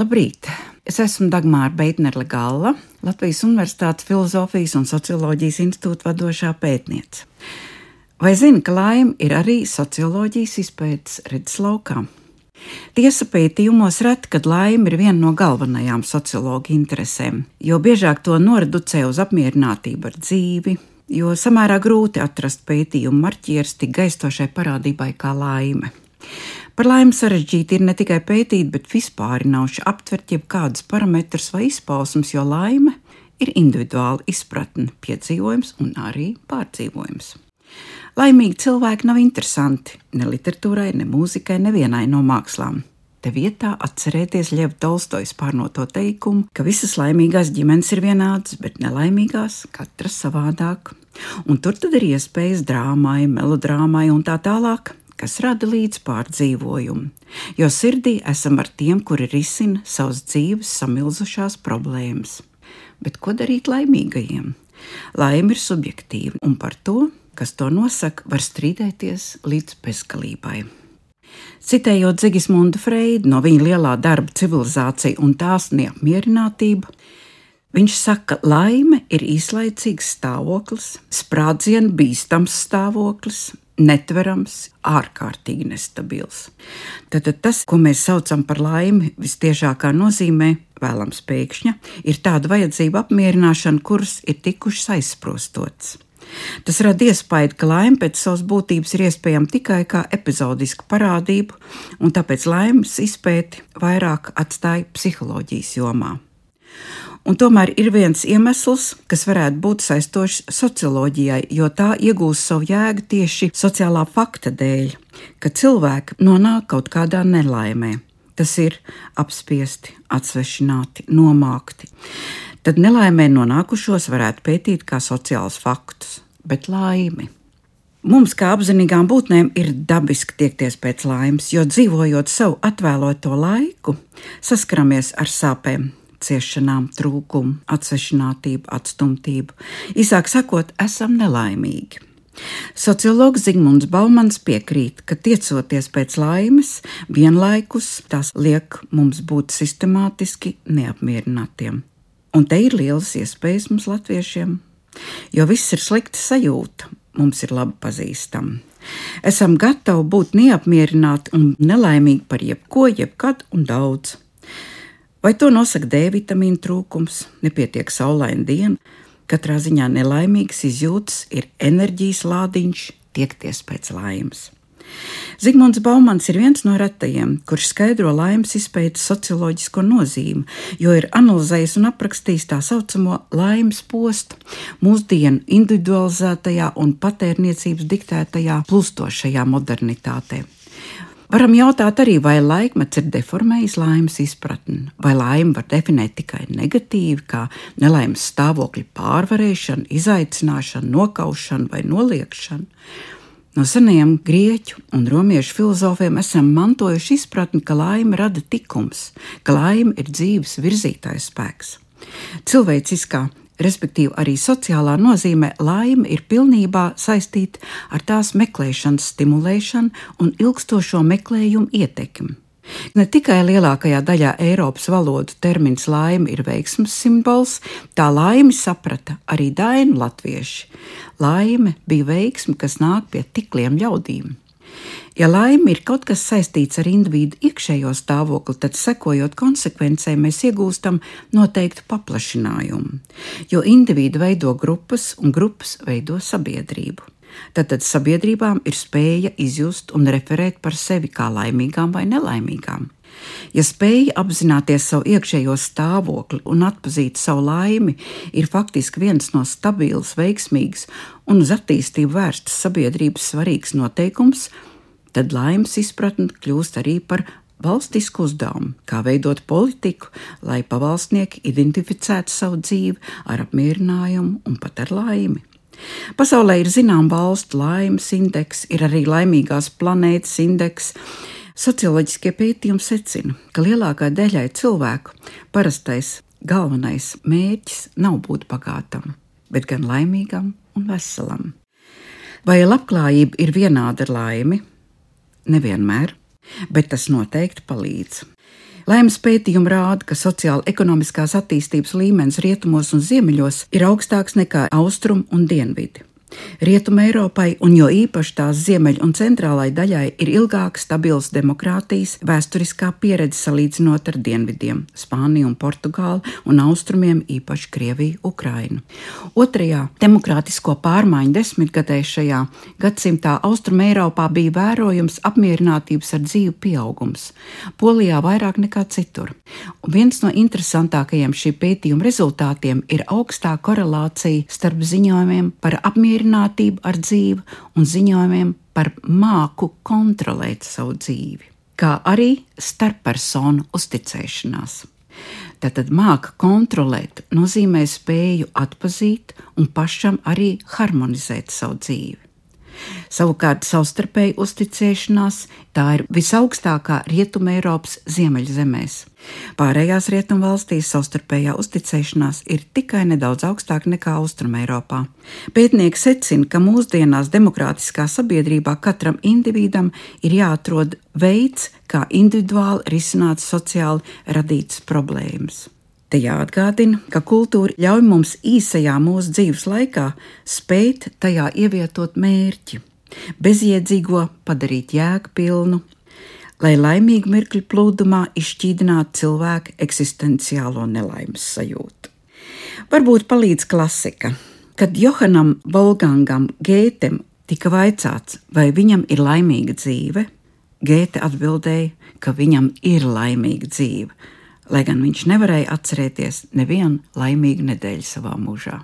Labrīt! Es esmu Dagmāra Beitnerle Galla, Latvijas Universitātes Filozofijas un Socioloģijas institūta vadošā pētniece. Vai zini, ka laime ir arī socioloģijas izpētes redzeslaukā? Tiesa pētījumos reti, kad laime ir viena no galvenajām sociologa interesēm, jo biežāk to noreducē uz apmierinātību ar dzīvi, jo samērā grūti atrast pētījumu marķieris tik gaistošai parādībai kā laime. Par laimi sarežģīti ir ne tikai pētīt, bet vispārinoši aptvert jebkādus parametrus vai izpausmus, jo laime ir individuāla izpratne, piedzīvojums un arī pārdzīvojums. Laimīgi cilvēki nav interesanti ne literatūrai, ne mūzikai, nevienai no mākslām. Te vietā atcerieties Ļeva Tolstojas pārnoto teikumu, ka visas laimīgās ģimenes ir vienādas, bet nelaimīgās katra savādāk. Un tur tad ir iespējas drāmai, melodrāmai un tā tālāk, kas rada līdz pārdzīvojumu. Jo sirdī esam ar tiem, kuri risina savas dzīves samilzušās problēmas. Bet ko darīt laimīgajiem? Laime ir subjektīva, un par to kas to nosaka, var strīdēties līdz bezgalībai. Citējot Zigismundu Freidu no viņa lielā darba civilizācija un tās neapmierinātība, viņš saka, ka laime ir īslaicīgs stāvoklis, sprādzienu bīstams stāvoklis, netverams, ārkārtīgi nestabils. Tad tas, ko mēs saucam par laimi, visciešākā nozīmē, vēlams pēkšņa, ir tāda vajadzība apmierināšana, kuras ir tikušas aizsprostotas. Tas rada iespēju, ka laime pēc savas būtības ir iespējama tikai kā epizodiska parādība, un tāpēc laimes izpēti vairāk atstāja psiholoģijas jomā. Un tomēr ir viens iemesls, kas varētu būt saistošs socioloģijai, jo tā iegūst savu jēgu tieši sociālā fakta dēļ, ka cilvēki nonāk kaut kādā nelaimē. Tas ir apspiesti, atsvešināti, nomākti tad nelaimē nonākušos varētu pētīt kā sociālus faktus, bet laimi. Mums, kā apzinīgām būtnēm, ir dabiski tiekties pēc laimes, jo dzīvojot savu atvēloto laiku, saskaramies ar sāpēm, ciešanām, trūkumu, atsvešinātību, atstumtību. Īsāk sakot, esam nelaimīgi. Sociologs Zigmunds Baumans piekrīt, ka tiecoties pēc laimes, vienlaikus tas liek mums būt sistemātiski neapmierinātiem. Un te ir lielas iespējas mums, latviešiem, jo viss ir slikta sajūta, mums ir labi pazīstama. Esam gatavi būt neapmierināti un nelaimīgi par jebko, jebkad un daudz. Vai to nosaka D vitamīna trūkums, nepietiek saulaina diena, katrā ziņā nelaimīgas izjūtas ir enerģijas lādiņš tiekties pēc laimes. Zigmunds Baumans ir viens no retajiem, kurš skaidro laimes izpētes socioloģisko nozīmi, jo ir analizējis un aprakstījis tā saucamo laimes postu mūsdienu individualizētajā un patērniecības diktētajā plūstošajā modernitātē. Varam jautāt arī, vai laikmets ir deformējis laimes izpratni, vai laimi var definēt tikai negatīvi, kā nelaimes stāvokļa pārvarēšana, izaicināšana, nokaušana vai noliekšana. No senajiem grieķu un romiešu filozofiem esam mantojuši izpratni, ka laime rada tikums, ka laime ir dzīves virzītājs spēks. Cilvēciskā, respektīvi arī sociālā nozīmē, laime ir pilnībā saistīta ar tās meklēšanas stimulēšanu un ilgstošo meklējumu ietekmi. Ne tikai lielākajā daļā Eiropas valodu termins laime ir veiksmes simbols, tā laimi saprata arī dainu latvieši. Laime bija veiksme, kas nāk pie tikliem ļaudīm. Ja laime ir kaut kas saistīts ar individu iekšējo stāvokli, tad sekojot konsekvencei, mēs iegūstam noteiktu paplašinājumu, jo individu veido grupas un grupas veido sabiedrību. Tātad sabiedrībām ir spēja izjust un referēt par sevi kā laimīgām vai nelaimīgām. Ja spēja apzināties savu iekšējo stāvokli un atpazīt savu laimi, ir faktiski viens no stabils, veiksmīgs un uz attīstību vērstas sabiedrības svarīgs noteikums, tad laimes izpratne kļūst arī par valstisku uzdevumu, kā veidot politiku, lai pavalsnieki identificētu savu dzīvi ar apmierinājumu un pat ar laimi. Pasaulē ir zinām valstu laimes indeks, ir arī laimīgās planētas indeks. Socioloģiskie pētījumi secina, ka lielākajai daļai cilvēku parastais galvenais mērķis nav būt bagātam, bet gan laimīgam un veselam. Vai labklājība ir vienāda ar laimi? Nevienmēr, bet tas noteikti palīdz. Laimes pētījumi rāda, ka sociāla-ekonomiskās attīstības līmenis rietumos un ziemeļos ir augstāks nekā austrumu un dienvidi. Rietumē Eiropai, un jo īpaši tās ziemeļ- un centrālai daļai, ir ilgāka stabilas demokrātijas vēsturiskā pieredze salīdzinot ar dienvidiem - Spāniju un Portugāli, un austrumiem īpaši Krieviju, Ukrainu. Otrajā demokrātisko pārmaiņu desmitgadē šajā gadsimtā Austrum Eiropā bija vērojams apmierinātības ar dzīvi pieaugums, Polijā vairāk nekā citur. Un viens no interesantākajiem šī pētījuma rezultātiem ir augstā korelācija starp ziņojumiem par apmierinātību apmierinātību ar dzīvi un ziņojumiem par māku kontrolēt savu dzīvi, kā arī starppersonu uzticēšanās. Tātad māka kontrolēt nozīmē spēju atpazīt un pašam arī harmonizēt savu dzīvi. Savukārt savstarpēji uzticēšanās tā ir visaugstākā Rietumē Eiropas ziemeļzemēs. Pārējās rietumvalstīs savstarpējā uzticēšanās ir tikai nedaudz augstāka nekā Austrumē Eiropā. Pētnieki secina, ka mūsdienās demokrātiskā sabiedrībā katram individam ir jāatrod veids, kā individuāli risināt sociāli radītas problēmas. Te jāatgādina, ka kultūra ļauj mums īsajā mūsu dzīves laikā spēt tajā ievietot mērķi, bezjēdzīgo padarīt jēgpilnu, lai laimīgu mirkļu plūdumā izšķīdinātu cilvēka eksistenciālo nelaimes sajūtu. Varbūt palīdz klasika. Kad Johanam Volgangam Gētem tika vaicāts, vai viņam ir laimīga dzīve, Gēte atbildēja, ka viņam ir laimīga dzīve lai gan viņš nevarēja atcerēties nevienu laimīgu nedēļu savā mūžā.